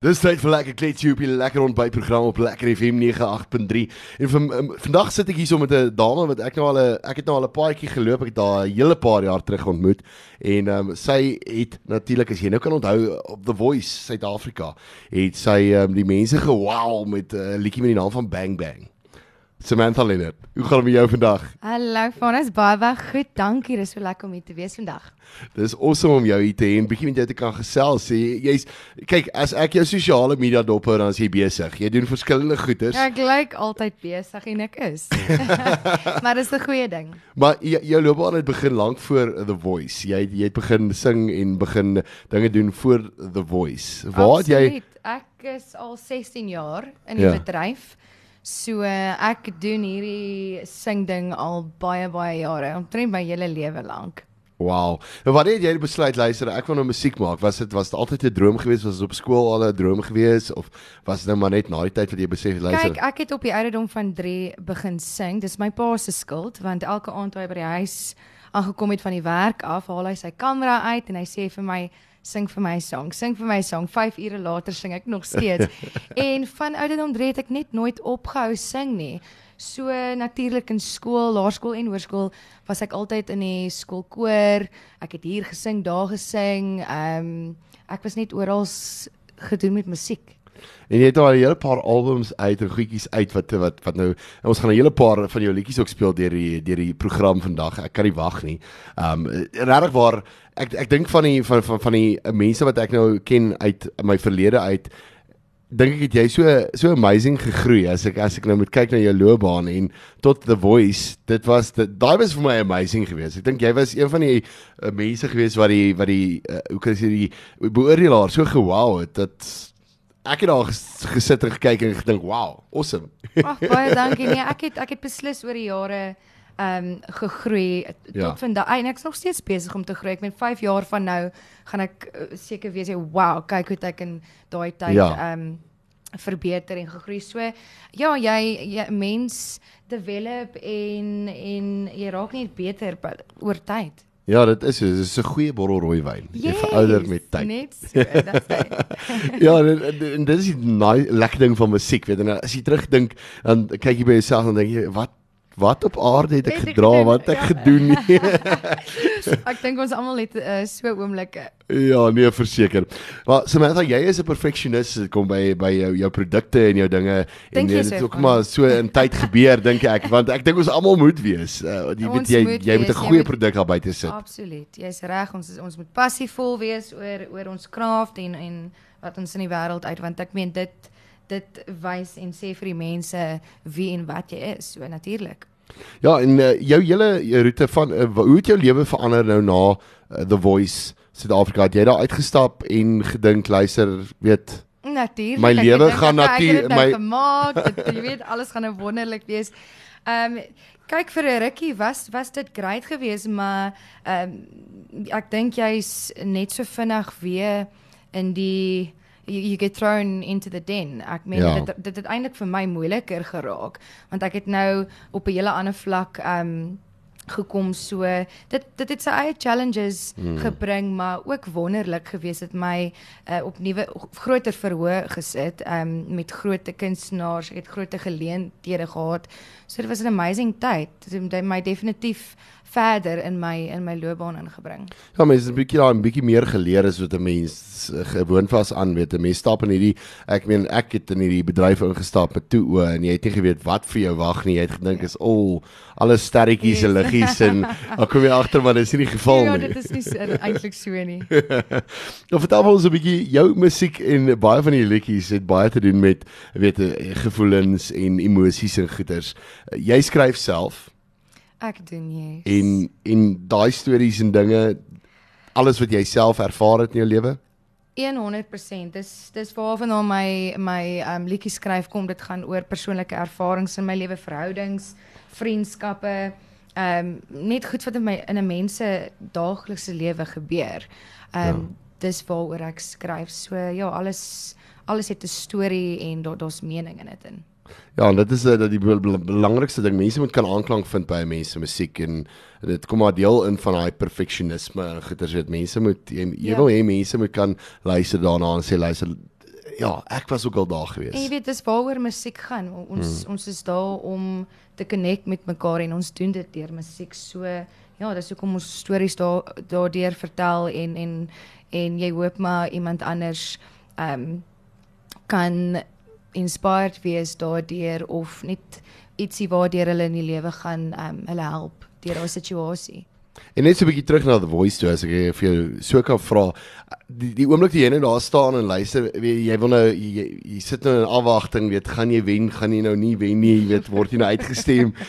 Dis tyd vir lekker kletjie op die lekker ontbytprogram op Lekker FM 98.3. En van, um, vandag sit ek hier so met 'n dame wat ek nou al 'n ek het nou al 'n paadjie geloop, ek het haar 'n hele paar jaar terug ontmoet en um, sy het natuurlik as jy nou kan onthou op The Voice Suid-Afrika, het sy um, die mense gewow met 'n uh, liedjie met die naam van Bang Bang. Samantha Leonard, hoe gaan dit met jou vandag? Hallo, Vanus, baie baie goed. Dankie, dis so lekker om hier te wees vandag. Dis awesome om jou hier te hê en bietjie met jou te kan gesels. Jy's kyk, as ek jou sosiale media dop hou, dan is jy besig. Jy doen verskillende goeders. Ja, ek lyk altyd besig en ek is. maar dis 'n goeie ding. Maar jou loopbaan het begin lank voor The Voice. Jy jy het begin sing en begin dinge doen voor The Voice. Waar het jy Ek is al 16 jaar in die ja. bedryf. So ek doen hierdie sing ding al baie baie jare, omtrent my hele lewe lank. Wow. En wat het jy besluit luister, ek wil nou musiek maak? Was dit was dit altyd 'n droom geweest? Was dit op skool al 'n droom geweest of was dit nou maar net na die tyd wat jy besef luister? Kyk, ek het op die ouderdom van 3 begin sing. Dis my pa se skuld want elke aand toe hy by die huis aangekom het van die werk af, haal hy sy kamera uit en hy sê vir my sing vir my song, sing vir my song. 5 ure later sing ek nog steeds. en van ouderdom 3 het ek net nooit opgehou sing nie. So natuurlik in skool, laerskool en hoërskool was ek altyd in die skoolkoor. Ek het hier gesing, daar gesing. Ehm um, ek was net oral gedoen met musiek. En jy het al 'n hele paar albums uit en goedjies uit wat wat wat nou ons gaan 'n hele paar van jou liedjies ook speel deur die deur die program vandag. Ek kan nie wag nie. Um regtig waar ek ek dink van die van van van die mense wat ek nou ken uit my verlede uit dink ek het jy so so amazing gegroei as ek as ek nou moet kyk na jou loopbaan en tot the voice dit was daai was vir my amazing geweest ek dink jy was een van die uh, mense geweest wat die wat die uh, hoe kan ek sê die beoordelaar so gewow het dat ek het daar gesit en gekyk en gedink, "Wow, awesome." Ag, baie dankie. Nee, ek het ek het beslis oor die jare ehm um, gegroei tot ja. vandag. En ek's nog steeds besig om te groei. Ek met 5 jaar van nou gaan ek uh, seker wees, "Wow, kyk hoe ek in daai tyd ehm ja. um, verbeter en gegroei." So ja, jy, jy mens develop en en jy raak net beter oor tyd. Ja, dit is dit is 'n goeie bottel rooi wyn. Jy verouder met tyd. Net so, Ja, en, dit is 'n lekker ding van musiek, weet jy. As jy terugdink, dan kyk jy by jouself en dink jy, wat wat op aarde het ek het gedra wat ek gedoen nie ek dink ons almal het uh, so oomblikke ja nee verseker maar Samantha jy is 'n perfeksionis dit kom by by jou jou produkte en jou dinge en dit het ook maar so in tyd gebeur dink ek want ek dink ons almal moet wees uh, jy weet jy jy moet 'n goeie produk daar buite sit absoluut jy's reg ons is, ons moet passievol wees oor oor ons kraaf en en wat ons in die wêreld uit want ek meen dit dit wys en sê vir die mense wie en wat jy is. So natuurlik. Ja, en uh, jou hele roete van uh, hoe het jou lewe verander nou na uh, The Voice Suid-Afrika? Het jy daar uitgestap en gedink, luister, weet Natuurlik. My lewe gaan natuurlik nou my gemaak. Jy weet alles gaan nou wonderlik wees. Ehm um, kyk vir 'n rukkie was was dit great geweest, maar ehm um, ek dink jy's net so vinnig weer in die you, you get thrown into the den. Ek meen ja. dit dit het eintlik vir my moeiliker geraak want ek het nou op 'n hele ander vlak um gekom so dit dit het sy eie challenges hmm. gebring maar ook wonderlik geweest het my uh, op nuwe groter verhoog gesit um met groot kunstenaars ek het groot geleenthede gehad so dit was 'n amazing tyd dit het my definitief verder in my in my loopbaan ingebring. Ja, mens het 'n bietjie daar 'n bietjie meer geleer as wat 'n mens gewoond was aan, weet 'n mens stap in hierdie ek meen ek het in hierdie bedryf ingestap met toe o en jy het nie geweet wat vir jou wag nie. Jy het gedink is al oh, alles sterretjies en liggies en dan kom jy agter maar dis nie die geval ja, nie. Ja, dit is nie eintlik so nie. nou vertel ons 'n bietjie jou musiek en baie van die liedjies het baie te doen met weet gevoelens en emosies en goeters. Jy skryf self Ek doen jy. Yes. En en daai stories en dinge alles wat jy self ervaar het in jou lewe? 100%. Dis dis waarvan al my my um liedjie skryf kom. Dit gaan oor persoonlike ervarings in my lewe, verhoudings, vriendskappe, um net goed wat in my in 'n mens se daaglikse lewe gebeur. Um ja. dis waaroor ek skryf. So ja, alles alles het 'n storie en daar daar's mening in dit in. Ja, en dit is uh, dat die belangrikste ding mense moet kan aanklank vind by mense musiek en dit kom maar deel in van daai perfeksionisme en goeters wat mense moet jy, jy ja. wil hê mense moet kan luister daarna en sê luister ja, ek was ook al daar gewees. En jy weet dis waaroor musiek gaan. Ons hmm. ons is daar om te connect met mekaar en ons doen dit deur musiek. So ja, dis hoekom ons stories daar daardeur vertel en en en jy hoop maar iemand anders ehm um, kan inspired wees daardeur of net ietsie waardeur hulle in die lewe gaan um, hulle help deur daai situasie. En net so 'n bietjie terug na the voice toe as ek vir jou so kan vra die die oomblik toe jy nou daar staan en luister weet jy wil nou jy, jy sit nou in afwagting weet gaan jy wen gaan jy nou nie wen nie jy weet word jy nou uitgestem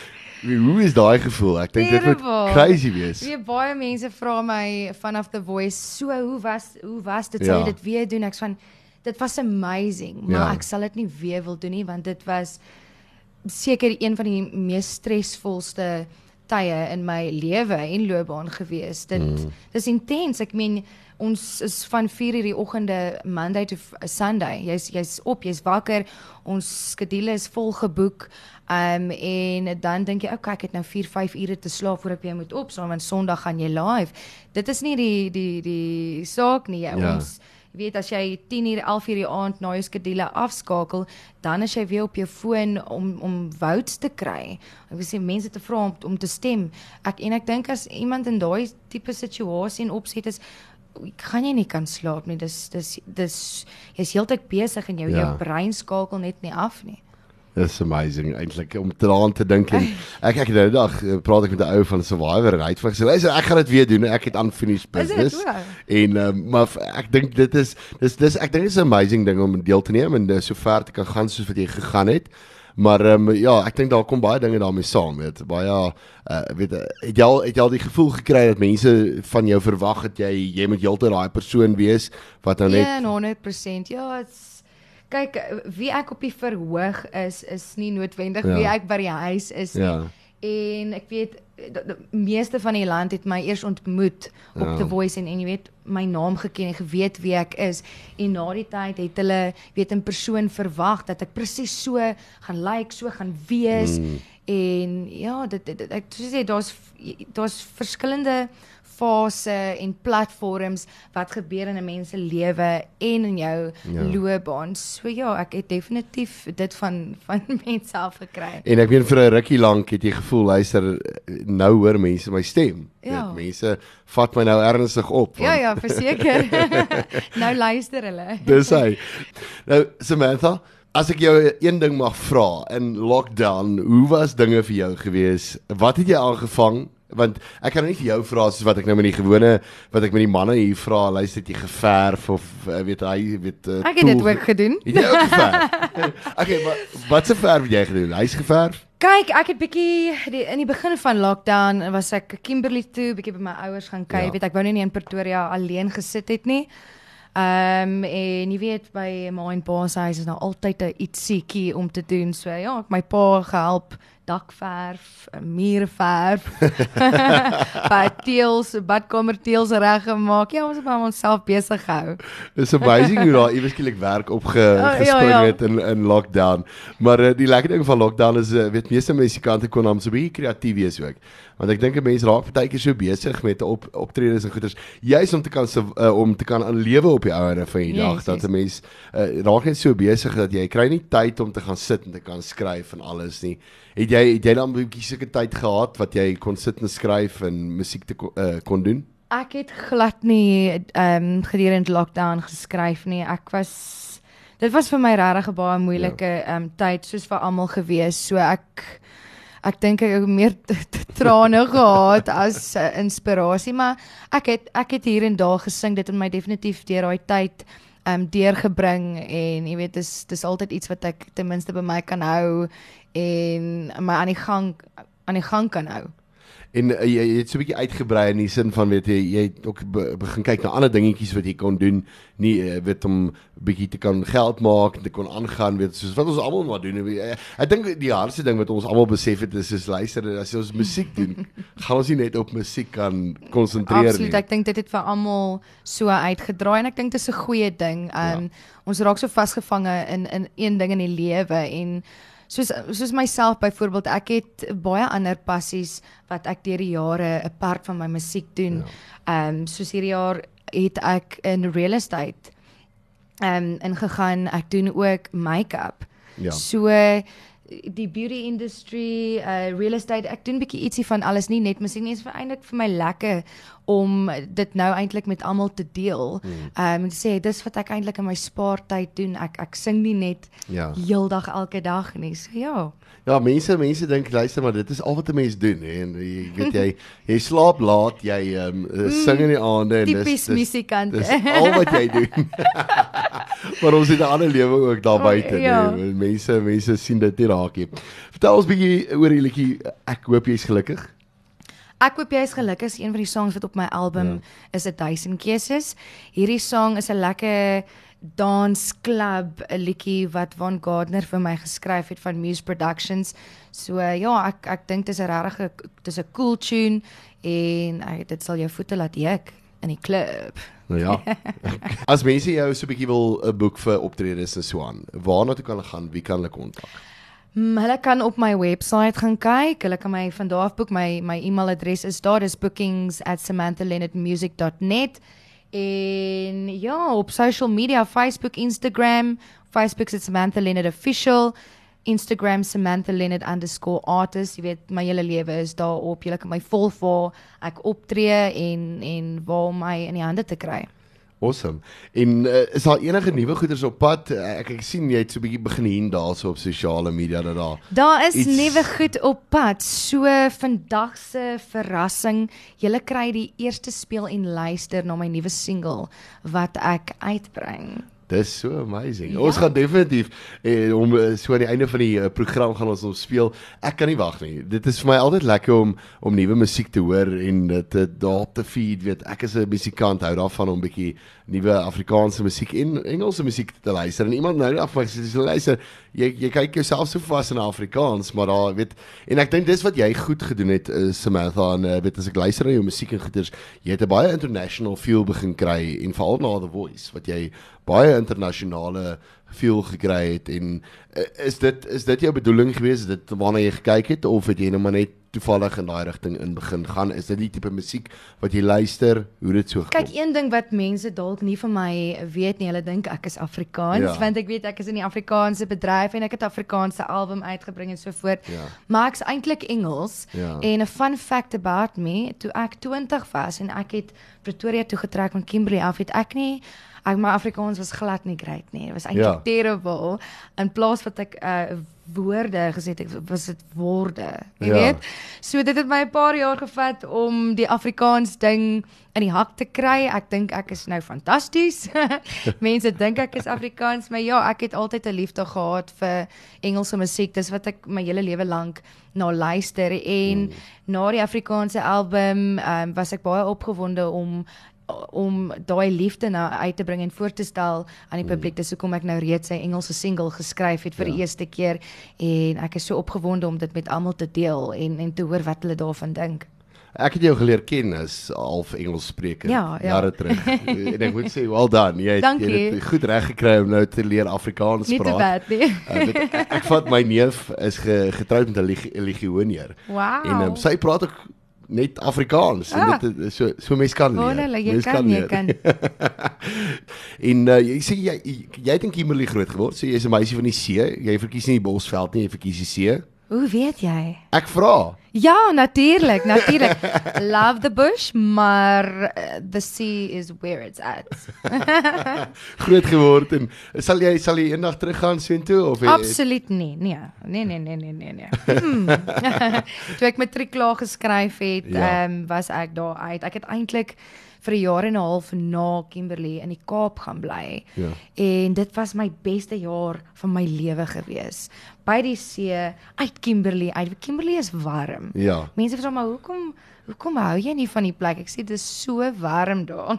Hoe is daai gevoel? Ek dink dit moet crazy wees. Wie baie mense vra my vanaf the voice, so hoe was hoe was dit ja. sou jy dit weer doen? Ek sê van dit was amazing, maar ja. ek sal dit nie weer wil doen nie want dit was seker een van die mees stresvolste tye in my lewe en loopbaan gewees. Dit mm. dis intens. Ek meen ons is van 4:00 die oggende Monday to Sunday. Jy's jy's op, jy's wakker. Ons skedule is vol geboek. Um en dan dink jy, okay, ek het nou 4, 5 ure te slaap voordat ek moet opstaan want Sondag gaan jy live. Dit is nie die die die saak nie. Ja. Ons Jy weet as jy 10 uur 11 uur die aand na jou skedule afskakel, dan is jy weer op jou foon om om votes te kry. Ek wil sê mense te vra om, om te stem. Ek en ek dink as iemand in daai tipe situasie en opset is kan jy nie kan slaap nie. Dis dis dis jy's heeltyd besig en jou ja. jou brein skakel net nie af nie. Dis amazing. Eintlik om daaraan te dink en ek ek het nou dag eh, praat ek met 'n ou van Survivor en hy het vir gesê luister ek gaan dit weer doen. Ek het unfinished business. en um, maar ek dink dit is dis dis ek dink dit is 'n amazing ding om deel te neem en dis so ver te kan gaan soos wat jy gegaan het. Maar um, ja ek dink daar kom baie dinge daarmee saam weet. Baie uh, weet het jy al het jy al die gevoel gekry dat mense van jou verwag het jy jy moet heeltyd daai persoon wees wat nou net 100% ja dit's kyk wie ek op die verhoog is is nie noodwendig ja. wie ek by die huis is nie. Ja. En ek weet die meeste van die land het my eers ontmoet op ja. The Voice en en jy weet my naam geken en geweet wie ek is en na die tyd het hulle weet 'n persoon verwag dat ek presies so gaan lyk, like, so gaan wees mm. en ja, dit, dit, dit ek sê daar's daar's verskillende fase en platforms wat gebeur in 'n mens se lewe en in jou ja. loopbaan. So ja, ek het definitief dit van van mense af gekry. En ek weet vir 'n rukkie lank het jy gevoel luister nou hoor mense my stem. Ja. Weet, mense vat my nou ernstig op. Ja ja, verseker. nou luister hulle. Dis hy. Nou Samantha As ek jou een ding mag vra in lockdown, hoe was dinge vir jou gewees? Wat het jy aangevang? Want ek kan nie vir jou vra soos wat ek nou met die gewone wat ek met die manne hier vra luister jy geverf of eh, weet hy weet uh, ek het dit ook gedoen. Het jy ook geverf? Okay maar wat se verf het jy gedoen? Hy's geverf? Kyk ek het bietjie die, in die begin van lockdown was ek Kimberley toe bietjie by my ouers gaan kyk ja. weet ek wou nie in Pretoria alleen gesit het nie. Ehm um, en jy weet by my en pa se huis is nou altyd 'n ietsiekie om te doen. So ja, ek my pa gehelp dakverf, muurverf. Baie teels, badkamer teels reggemaak. Ja, ons het maar onsself besig gehou. It's amazing hoe daar iewers skielik werk opgespring ja, ja, ja. het in in lockdown. Maar uh, die lekker ding van lockdown is uh, weet meeste musikante kon hom so baie kreatief wees ook. Want ek dink mense raak baie keer so besig met op optredes en goeders, juis om te kan uh, om te kan lewe op die ouere van die dag yes, dat 'n mens uh, raak net so besig dat jy kry nie tyd om te gaan sit en te kan skryf en alles nie. Het jy het jy dan 'n bietjie sulke tyd gehad wat jy kon sit en skryf en musiek te uh, kon doen? Ek het glad nie ehm um, gedurende lockdown geskryf nie. Ek was dit was vir my regtig 'n baie moeilike ja. ehm ja. um, tyd soos vir almal gewees. So ek ek dink ek het meer trane gehad as uh, inspirasie, maar ek het ek het hier en daar gesing. Dit het my definitief deur daai tyd ehm um, deurgebring en jy weet dis dis altyd iets wat ek ten minste by my kan hou en my aan die gang aan die gang kan hou. En uh, jy, jy het so 'n bietjie uitgebrei in die sin van weet jy jy het ook be, begin kyk na ander dingetjies wat jy kon doen, nie uh, weet om bietjie te kan geld maak en te kon aangaan weet soos wat ons almal maar doen. Uh, ek dink die hardste ding wat ons almal besef het is is luister as ons musiek doen, gaan ons nie net op musiek kan konsentreer nie. Absoluut, ek dink dit het vir almal so uitgedraai en ek dink dit is 'n goeie ding. Um, ja. Ons raak so vasgevange in in een ding in die lewe en soos soos myself byvoorbeeld ek het baie ander passies wat ek deur die jare 'n part van my musiek doen. Ja. Ehm ja. um, soos hierdie jaar het ek in real estate ehm um, ingegaan. Ek doen ook make-up. Ja. So die beauty industry, uh real estate, ek doen bietjie ietsie van alles nie net musiek nie, is vir eintlik vir my lekker om dit nou eintlik met almal te deel. Ehm um, te sê dis wat ek eintlik in my spaartyd doen. Ek ek sing nie net Ja. heeldag elke dag nie. So ja. Ja, mense mense dink luister maar dit is al wat 'n mens doen hè en jy weet jy jy slaap laat, jy um, sing in die aande en dis dis, musikant. dis al wat jy doen. maar ons het 'n ander lewe ook daar O, buite. ja. Nee. Mense mense sien dit nie raak nie. Vertel ons bietjie oor die liedjie Ek hoop jy's gelukkig. Ek hoop jy is gelukkig is een van die songs wat op my album ja. is 'n duisend keuses. Hierdie song is 'n lekker dansklub 'n liedjie wat Van Gardner vir my geskryf het van Muse Productions. So ja, ek ek dink dit is 'n regtig dis 'n cool tune en uh, dit sal jou voete laat juk in die klub. Nou ja. As mense jou so 'n bietjie wil 'n boek vir optredes en so aan, waarna toe kan hulle gaan? Wie kan hulle kontak? Mm, hulle kan op my webwerf gaan kyk. Hulle kan my van daar af boek. My my e-mailadres is daar. Dis bookings@samanthaleonardmusic.net. En ja, op social media, Facebook, Instagram, Facebook is Samantha Leonard official, Instagram Samantha Leonard underscore artist. Jy weet, my hele lewe is daarop. Jy kan my volg waar ek optree en en waar my in die hande te kry. Awesome. En uh, is daar enige nuwe goeders op pad? Uh, ek ek sien jy het so 'n bietjie begin hier daarso op sosiale media dat daar Daar is Iets- nuwe goed op pad. So vandag se verrassing, julle kry die eerste speel en luister na my nuwe single wat ek uitbring. Dis so amazing. Ja. Ons gaan definitief eh, om eh, so aan die einde van die uh, program gaan ons hom speel. Ek kan nie wag nie. Dit is vir my altyd lekker om om nuwe musiek te hoor en dit uh, daarop te feed, weet. Ek is 'n musikant, hou daarvan om bietjie nuwe Afrikaanse musiek en Engelse musiek te luister. En iemand nou af my sê luister, jy jy kyk jouself so vas in Afrikaans, maar daar weet en ek dink dis wat jy goed gedoen het uh, Samantha en uh, weet as ek luister na jou musiek en goeters, jy het 'n baie international feel begin kry en veral na The Voice wat jy baie internasionale feel gekry het en uh, is dit is dit jou bedoeling gewees dit waarna jy gekyk het of het jy net maar net toevallig in daai rigting in begin gaan is dit die tipe musiek wat jy luister hoe dit so gekom Kyk, een ding wat mense dalk nie van my weet nie, hulle dink ek is Afrikaans, Ja. want ek weet ek is in die Afrikaanse bedryf en ek het Afrikaanse album uitgebring en so voort. Ja. Maar ek's eintlik Engels Ja. en 'n fun fact about me, toe ek 20 was en ek het Pretoria toe getrek van Kimberley af, het ek nie ek my Afrikaans was glad nie great nie. Dit was eintlik Ja. ja. terrible. In plaas wat ek uh woorde gesit het, was dit woorde. Jy Ja. weet? So dit het my 'n paar jaar gevat om die Afrikaans ding in die hak te kry. Ek dink ek is nou fantasties. Mense dink ek is Afrikaans, maar ja, ek het altyd 'n liefde gehad vir Engelse musiek. Dis wat ek my hele lewe lank na luister en mm. na die Afrikaanse album um, was ek baie opgewonde om om daai liefde nou uit te bring en voor te stel aan die publiek. Dis hoekom ek nou reeds sy Engelse single geskryf het vir ja. die eerste keer en ek is so opgewonde om dit met almal te deel en en te hoor wat hulle daarvan dink. Ek het jou geleer ken as half Engels spreker Ja, ja. jare terug. en ek moet sê well done. Jy het, jy Dankie. het dit goed reg gekry om nou te leer Afrikaans Nie te praat. bad nie. Uh, ek, ek vat my neef is ge, getroud met 'n leg- legioneer. Wow. En um, sy praat ook net Afrikaans Ah. en dit is so so mense kan leer. Wonderlik, jy Mens kan, jy leer. kan. en uh, jy sê jy jy het in Kimberley groot geword. So jy's 'n meisie van die see. Jy verkies nie die Bosveld nie, jy verkies die see. Hoe weet jy? Ek vra. Ja, natuurlik, natuurlik. Love the bush, maar uh, the sea is where it's at. groot geword en sal jy sal jy eendag teruggaan soontoe of het- Absoluut nie. Nee. Nee nee nee nee nee nee. Hmm. Toe ek matriek klaar geskryf het, ehm Ja. um, was ek daar uit. Ek het eintlik vir 'n jaar en 'n half na Kimberley in die Kaap gaan bly. Ja. En dit was my beste jaar van my lewe gewees. By die see, uit Kimberley uit. Kimberley is warm. Ja. Mense vra maar hoekom hoekom hou jy nie van die plek? Ek sê dis so warm daar.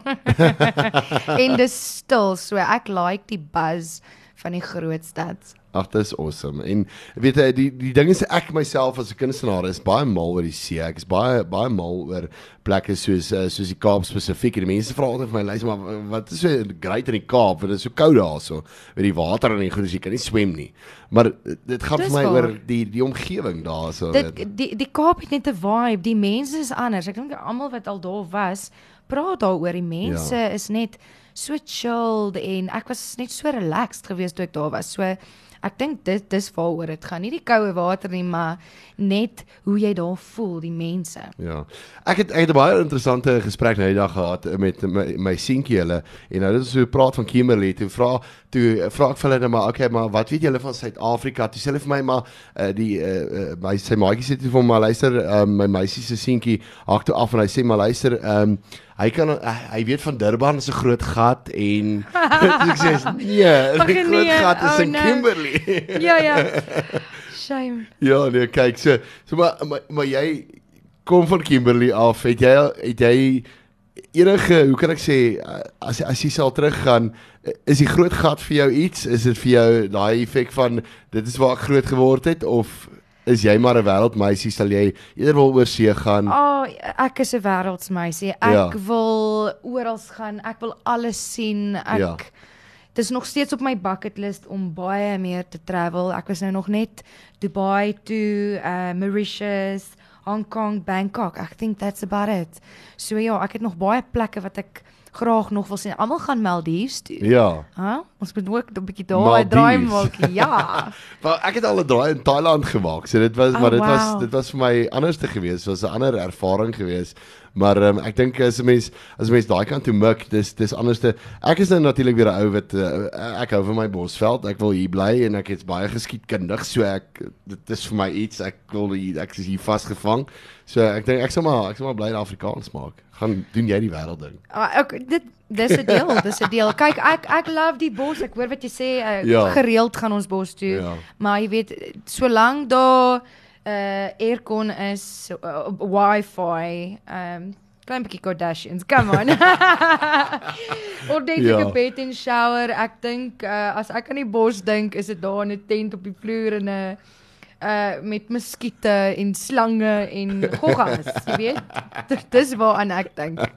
en dis stil, so ek like die buzz van die groot stad. Ag, dit is awesome. En weet jy, die die ding is ek myself as 'n kunstenaar is baie mal oor die see. Ek is baie baie mal oor plekke soos uh, soos die Kaap spesifiek. En die mense vra altyd vir my, luister maar wat is so great in die Kaap? Want dit is so koud daarso. Met die water en die goed, jy kan nie swem nie. Maar eh, dit gaan Dis vir my waar. oor die die omgewing daarso. Dit die die Kaap het net 'n vibe. Die mense is anders. Ek dink almal wat al daar was, praat daaroor. Die mense ja. is net so chilled en ek was net so relaxed geweest toe ek daar was. So ek dink dit dis waaroor dit gaan. Nie die koue water nie, maar net hoe jy daar voel, die mense. Ja. Ek het ek het 'n baie interessante gesprek nou die dag gehad met my my seentjie hulle en nou dit is so praat van Kimberley toe vra toe vra ek vir hulle nou maar okay maar wat weet julle van Suid-Afrika? Toe sê hulle vir my maar uh, die uh, my sy maatjie sê toe vir my luister um, my meisie se seentjie haak toe af en hy sê maar luister um, hy kan uh, hy weet van Durban is 'n groot gat en ek sê nee, Ag, die groot nee, gat is oh, in no. Kimberley. Ja ja. Shame. Ja, nee, kyk, so so maar maar, maar jy kom van Kimberley af. Het jy het jy enige, hoe kan ek sê, as as jy sal teruggaan, is die groot gat vir jou iets? Is dit vir jou daai effek van dit is waar ek groot geword het of is jy maar 'n wêreldmeisie sal jy eerder wil oor see gaan? Oh, ek is 'n wêreldsmeisie. Ek Ja. wil oral gaan. Ek wil alles sien. Ek Ja. Dis nog steeds op my bucket list om baie meer te travel. Ek was nou nog net Dubai toe, uh Mauritius, Hong Kong, Bangkok. I think that's about it. So ja, ek het nog baie plekke wat ek graag nog wil sien. Almal gaan Maldives toe. Ja. Huh? Ons moet ook 'n bietjie daar 'n draai maak. Ja. Maar ek het al 'n draai in Thailand gemaak. So dit was Oh, maar dit was wow. dit was vir my anderste geweest. Dit was 'n ander ervaring geweest. Maar um, ek dink as 'n mens as 'n mens daai kant toe mik, dis dis anderste. Ek is nou natuurlik weer 'n ou wat uh, ek hou van my Bosveld. Ek wil hier bly en ek het baie geskiedkundig, so ek dit is vir my iets. Ek wil hier ek is hier vasgevang. So ek dink ek sal maar ek sal maar bly in Afrikaans maak. Gaan doen jy die wêreld ding. Ah, Ek dit dis 'n deel, dis 'n deel. Kyk, ek ek love die bos. Ek hoor wat jy sê. Uh, Ja. Gereeld gaan ons bos toe. Ja. Maar jy weet, solank daar uh aircon is, uh, wifi, um klein bietjie Kardashians. Come on. Ordentlike ja. bed en shower. Ek dink uh, as ek aan die bos dink, is dit daar in 'n tent op die vloer en 'n uh met muskiete en slange en goggas, jy weet. Dis waaraan ek dink.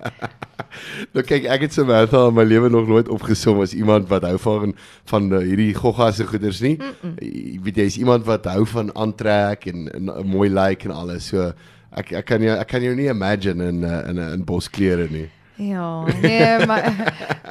Nou kyk, ek het Samantha in my lewe nog nooit opgesom as iemand wat hou van van uh, hierdie goggas en goeders nie. Mm -mm. Jy weet jy is iemand wat hou van aantrek en, en mooi lyk like en alles. So ek ek kan jou ek kan jou nie imagine in uh, in in bosklere nie. Ja, nee, my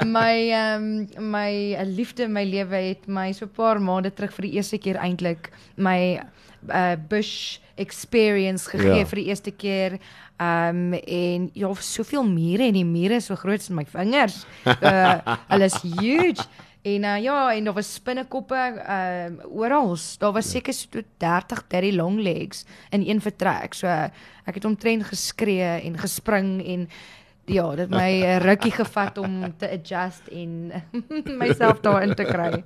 my ehm um, my uh, liefde in my lewe het my so 'n paar maande terug vir die eerste keer eintlik my uh bush experience gegee Ja. ja. vir die eerste keer. Ehm um, en ja, soveel mure en die mure is so groot as my vingers. Uh hulle is huge. En uh, ja, en daar was spinnekoppe ehm um, oral. Daar was seker so 30 daddy long legs in een vertrek. So uh, ek het omtrent geskree en gespring en ja, dit my 'n rukkie gevat om te adjust en myself daarin te kry.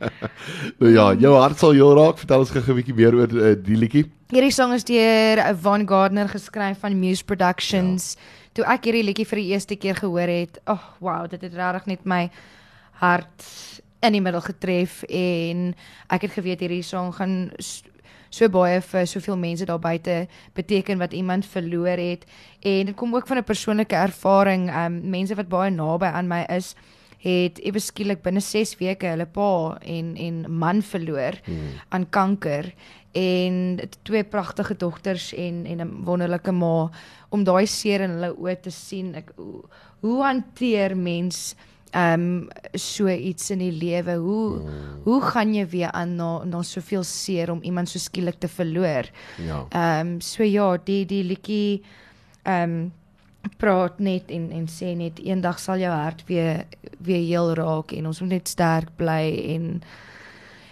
Nou ja, jou hart sal heel raak. Vertel ons gou 'n bietjie meer oor uh, die liedjie. Hierdie sang is deur Van Gardner geskryf van Muse Productions. Ja. Toe ek hierdie liedjie vir die eerste keer gehoor het, ag oh, wow, dit het regtig net my hart in die middel getref en ek het geweet hierdie sang gaan so baie vir soveel mense daar buite beteken wat iemand verloor het en dit kom ook van 'n persoonlike ervaring. Um mense wat baie naby aan my is het ewe skielik binne 6 weke hulle pa en en man verloor hmm. aan kanker en twee pragtige dogters en en 'n wonderlike ma om daai seer in hulle oë te sien. Ek hoe, hoe hanteer mens ehm um, so iets in die lewe? Hoe hmm. hoe gaan jy weer aan na na soveel seer om iemand so skielik te verloor? Ja. Ehm um, so ja, die die liedjie ehm um, praat net en en sê net eendag sal jou hart weer weer heel raak en ons moet net sterk bly en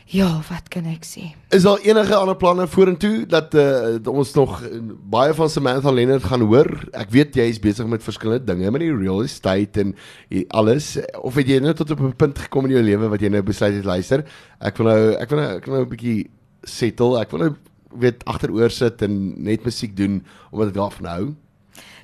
ja, wat kan ek sê? Is daar enige ander planne vorentoe dat uh, ons nog uh, baie van Samantha Leonard gaan hoor? Ek weet jy is besig met verskillende dinge met die real estate en alles of het jy nou tot op 'n punt gekom in jou lewe wat jy nou besluit het luister, ek wil nou ek wil nou ek wil nou 'n bietjie settle. Ek wil nou weet agteroor sit en net musiek doen omdat ek daarvan hou.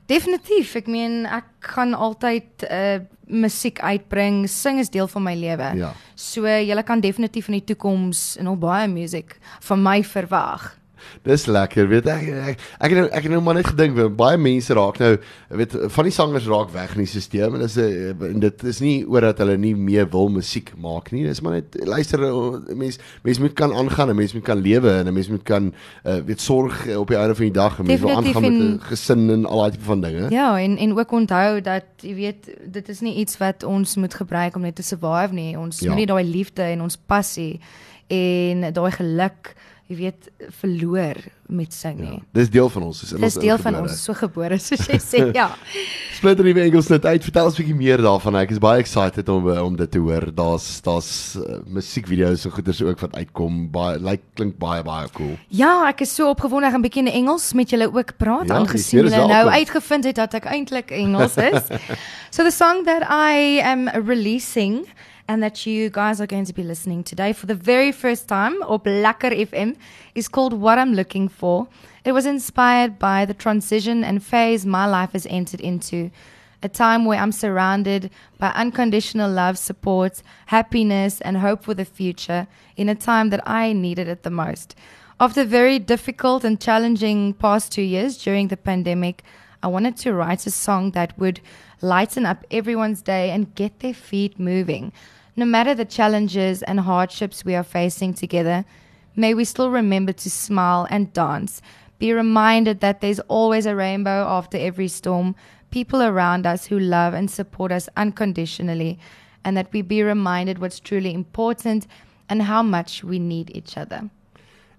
Definitief. Ek meen ek gaan altyd uh musiek uitbring. Sing is deel van my lewe. Ja. So jy kan definitief in die toekoms nog baie musiek van my verwag. Dis lekker, weet ek ek ek het nou ek het nou maar net gedink baie mense raak nou weet van die sangers raak weg in die stelsel en dis 'n en dit is nie oor dat hulle nie meer wil musiek maak nie. Dis maar net luister mense mense moet kan aangaan en mense moet kan lewe en mense moet kan uh, weet sorg op die einde van die dag en mense wil aangaan met 'n gesin en al daai tipe van dinge. Ja, en en ook onthou dat jy weet dit is nie iets wat ons moet gebruik om net te survive nie. Ons ja. moet nie daai liefde en ons passie en daai geluk jy weet verloor met sing nie. Ja, dis deel van ons, dis in ons. Dis deel van ons, so gebore soos jy sê, ja. Splinter nuwe Engels net uit. Vertel ons 'n bietjie meer daarvan. Ek is baie excited om om dit te hoor. Daar's daar's uh, musiekvideo's en goeders ook wat uitkom. Baie lyk like, klink baie baie cool. Ja, ek is so opgewonde om 'n bietjie in Engels met julle ook praat ja, aangesien julle nou uitgevind het dat ek eintlik Engels is. so the song that I am releasing and that you guys are going to be listening today for the very first time or Blacker FM is called What I'm Looking For. It was inspired by the transition and phase my life has entered into. A time where I'm surrounded by unconditional love, support, happiness, and hope for the future in a time that I needed it the most. After very difficult and challenging past two years during the pandemic, I wanted to write a song that would lighten up everyone's day and get their feet moving. No matter the challenges and hardships we are facing together, may we still remember to smile and dance. Be reminded that there's always a rainbow after every storm, people around us who love and support us unconditionally, and that we be reminded what's truly important and how much we need each other.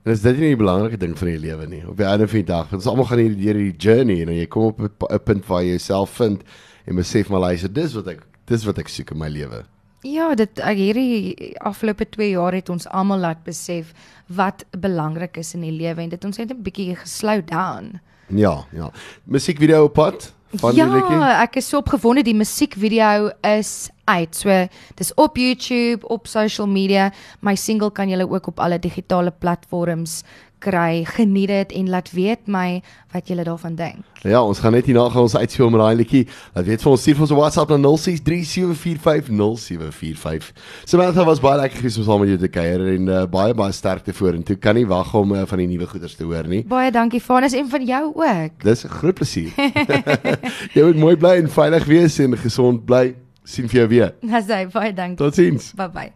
En dis dit nie die belangrike ding van die lewe nie. Op die einde van die dag, ons almal gaan hier deur die journey en jy kom op 'n punt waar jy jouself vind en besef maar luister, dis wat ek dis wat ek soek in my lewe. Ja, dit hierdie afgelope 2 jaar het ons almal laat besef wat belangrik is in die lewe en dit ons het 'n bietjie geslow down. Ja, ja. Musiekvideo op pad van ja, die liedjie. Ja, ek is so opgewonde die musiekvideo is uit. So dis op YouTube, op social media. My single kan julle ook op alle digitale platforms kry. Geniet dit en laat weet my wat julle daarvan dink. Ja, ons gaan net hierna gaan ons uitspeel met daai liedjie. Laat weet vir ons stuur vir ons WhatsApp na 0637450745. Samantha was baie lekker gewees om saam met jou te kuier en uh, baie baie sterkte vorentoe. Kan nie wag om uh, van die nuwe goeders te hoor nie. Baie dankie Vanus en van jou ook. Dis 'n groot plesier. jy moet mooi bly en veilig wees en gesond bly. Sien vir jou weer. Nasai, baie dankie. Totsiens. Bye bye.